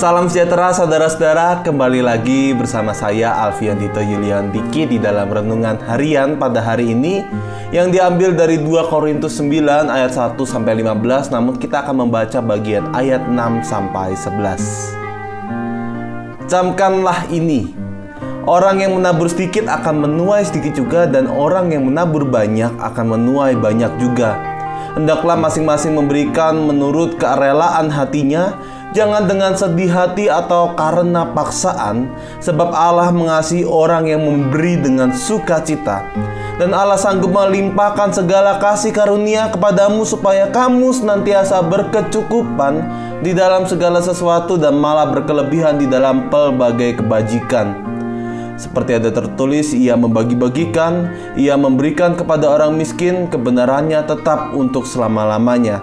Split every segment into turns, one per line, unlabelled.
Salam sejahtera saudara-saudara, kembali lagi bersama saya Alfian Dito Yulian Diki di dalam renungan harian pada hari ini yang diambil dari 2 Korintus 9 ayat 1 sampai 15 namun kita akan membaca bagian ayat 6 sampai 11. Camkanlah ini, orang yang menabur sedikit akan menuai sedikit juga dan orang yang menabur banyak akan menuai banyak juga. Hendaklah masing-masing memberikan menurut kerelaan hatinya Jangan dengan sedih hati atau karena paksaan, sebab Allah mengasihi orang yang memberi dengan sukacita. Dan Allah sanggup melimpahkan segala kasih karunia kepadamu supaya kamu senantiasa berkecukupan di dalam segala sesuatu dan malah berkelebihan di dalam pelbagai kebajikan. Seperti ada tertulis, ia membagi-bagikan, ia memberikan kepada orang miskin, kebenarannya tetap untuk selama-lamanya.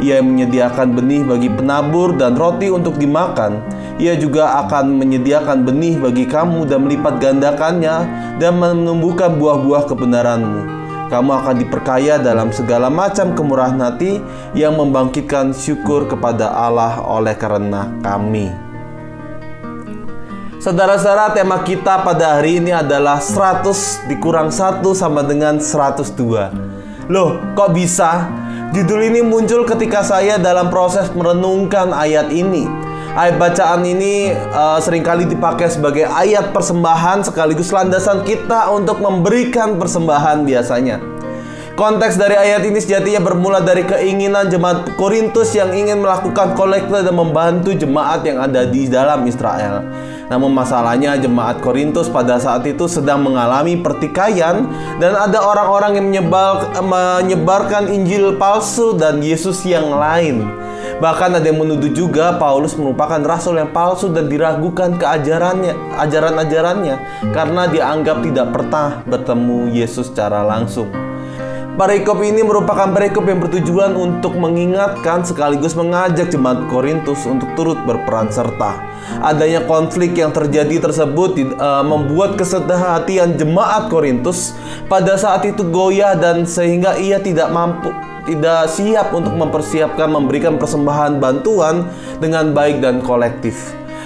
Ia menyediakan benih bagi penabur dan roti untuk dimakan. Ia juga akan menyediakan benih bagi kamu dan melipat gandakannya dan menumbuhkan buah-buah kebenaranmu. Kamu akan diperkaya dalam segala macam kemurahan hati yang membangkitkan syukur kepada Allah oleh karena kami. Saudara-saudara, tema kita pada hari ini adalah 100 dikurang 1 sama dengan 102. Loh, kok bisa? Judul ini muncul ketika saya dalam proses merenungkan ayat ini. Ayat bacaan ini uh, sering kali dipakai sebagai ayat persembahan sekaligus landasan kita untuk memberikan persembahan biasanya. Konteks dari ayat ini sejatinya bermula dari keinginan jemaat Korintus yang ingin melakukan kolekte dan membantu jemaat yang ada di dalam Israel. Namun masalahnya jemaat Korintus pada saat itu sedang mengalami pertikaian dan ada orang-orang yang menyebar, menyebarkan Injil palsu dan Yesus yang lain. Bahkan ada yang menuduh juga Paulus merupakan rasul yang palsu dan diragukan keajarannya, ajaran-ajarannya karena dianggap tidak pernah bertemu Yesus secara langsung. Perikop ini merupakan perikop yang bertujuan untuk mengingatkan sekaligus mengajak jemaat Korintus untuk turut berperan serta. Adanya konflik yang terjadi tersebut uh, membuat kesehatian jemaat Korintus pada saat itu goyah dan sehingga ia tidak mampu tidak siap untuk mempersiapkan memberikan persembahan bantuan dengan baik dan kolektif.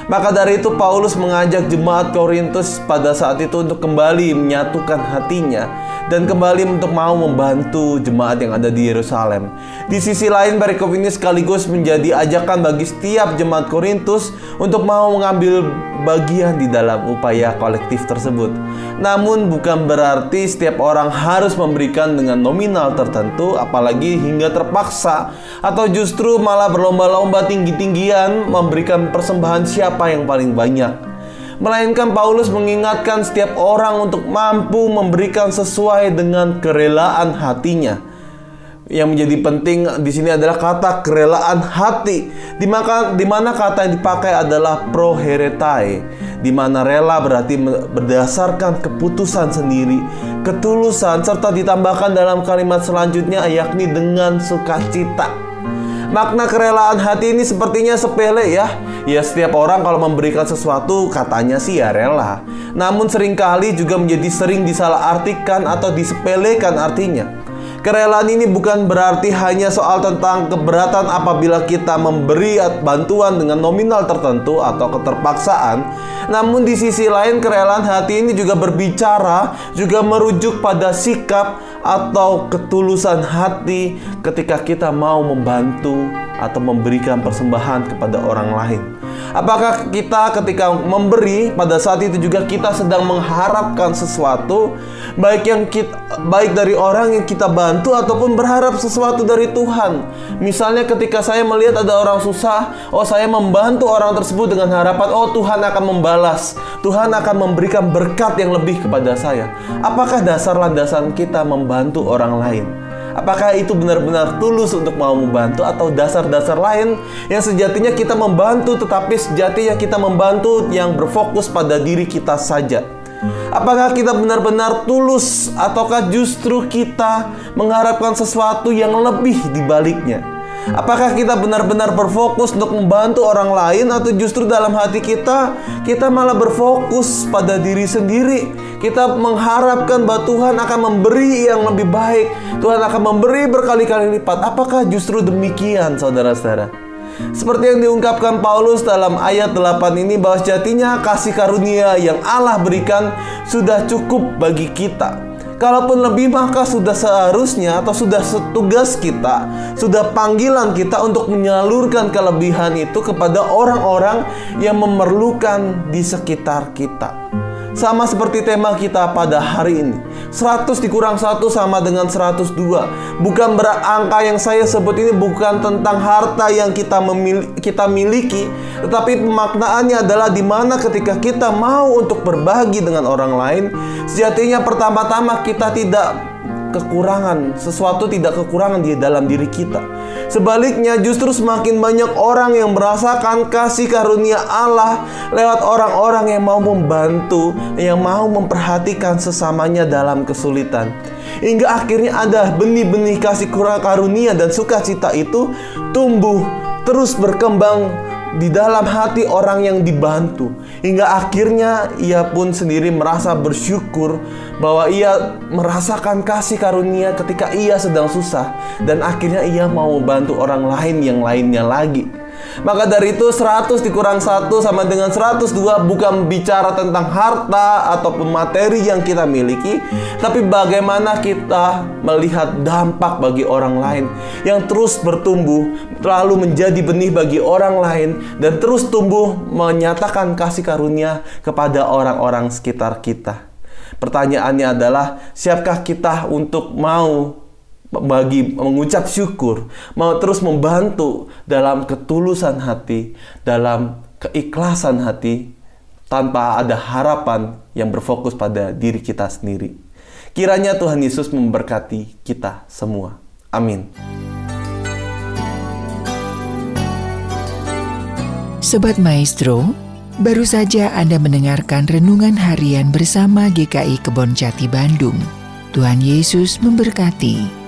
Maka dari itu Paulus mengajak jemaat Korintus pada saat itu untuk kembali menyatukan hatinya dan kembali untuk mau membantu jemaat yang ada di Yerusalem. Di sisi lain, perikop ini sekaligus menjadi ajakan bagi setiap jemaat Korintus untuk mau mengambil bagian di dalam upaya kolektif tersebut. Namun bukan berarti setiap orang harus memberikan dengan nominal tertentu, apalagi hingga terpaksa atau justru malah berlomba-lomba tinggi-tinggian memberikan persembahan siapa yang paling banyak melainkan Paulus mengingatkan setiap orang untuk mampu memberikan sesuai dengan kerelaan hatinya. Yang menjadi penting di sini adalah kata kerelaan hati, di mana, kata yang dipakai adalah proheretai, di mana rela berarti berdasarkan keputusan sendiri, ketulusan, serta ditambahkan dalam kalimat selanjutnya yakni dengan sukacita. Makna kerelaan hati ini sepertinya sepele ya, Ya setiap orang kalau memberikan sesuatu katanya sih ya rela. Namun sering kali juga menjadi sering disalahartikan atau disepelekan artinya Kerelaan ini bukan berarti hanya soal tentang keberatan apabila kita memberi bantuan dengan nominal tertentu atau keterpaksaan. Namun di sisi lain kerelaan hati ini juga berbicara, juga merujuk pada sikap atau ketulusan hati ketika kita mau membantu atau memberikan persembahan kepada orang lain. Apakah kita ketika memberi pada saat itu juga kita sedang mengharapkan sesuatu baik yang kita baik dari orang yang kita bantu ataupun berharap sesuatu dari Tuhan. Misalnya ketika saya melihat ada orang susah, oh saya membantu orang tersebut dengan harapan oh Tuhan akan membalas. Tuhan akan memberikan berkat yang lebih kepada saya. Apakah dasar landasan kita membantu orang lain? Apakah itu benar-benar tulus untuk mau membantu atau dasar-dasar lain yang sejatinya kita membantu tetapi sejatinya kita membantu yang berfokus pada diri kita saja? Apakah kita benar-benar tulus ataukah justru kita mengharapkan sesuatu yang lebih di baliknya? Apakah kita benar-benar berfokus untuk membantu orang lain atau justru dalam hati kita kita malah berfokus pada diri sendiri? Kita mengharapkan bahwa Tuhan akan memberi yang lebih baik. Tuhan akan memberi berkali-kali lipat. Apakah justru demikian saudara-saudara? Seperti yang diungkapkan Paulus dalam ayat 8 ini bahwa sejatinya kasih karunia yang Allah berikan sudah cukup bagi kita. Kalaupun lebih maka sudah seharusnya atau sudah setugas kita, sudah panggilan kita untuk menyalurkan kelebihan itu kepada orang-orang yang memerlukan di sekitar kita. Sama seperti tema kita pada hari ini. 100 dikurang 1 sama dengan 102 Bukan berangka yang saya sebut ini bukan tentang harta yang kita, memil kita miliki Tetapi pemaknaannya adalah di mana ketika kita mau untuk berbagi dengan orang lain Sejatinya pertama-tama kita tidak kekurangan, sesuatu tidak kekurangan di dalam diri kita. Sebaliknya, justru semakin banyak orang yang merasakan kasih karunia Allah lewat orang-orang yang mau membantu, yang mau memperhatikan sesamanya dalam kesulitan. Hingga akhirnya ada benih-benih kasih karunia dan sukacita itu tumbuh terus berkembang di dalam hati orang yang dibantu hingga akhirnya ia pun sendiri merasa bersyukur bahwa ia merasakan kasih karunia ketika ia sedang susah dan akhirnya ia mau membantu orang lain yang lainnya lagi. Maka dari itu 100 dikurang 1 sama dengan 102 bukan bicara tentang harta atau materi yang kita miliki Tapi bagaimana kita melihat dampak bagi orang lain Yang terus bertumbuh lalu menjadi benih bagi orang lain Dan terus tumbuh menyatakan kasih karunia kepada orang-orang sekitar kita. Pertanyaannya adalah siapkah kita untuk mau bagi mengucap syukur, mau terus membantu dalam ketulusan hati, dalam keikhlasan hati tanpa ada harapan yang berfokus pada diri kita sendiri. Kiranya Tuhan Yesus memberkati kita semua. Amin.
Sobat Maestro, baru saja Anda mendengarkan renungan harian bersama GKI Kebon Jati Bandung. Tuhan Yesus memberkati.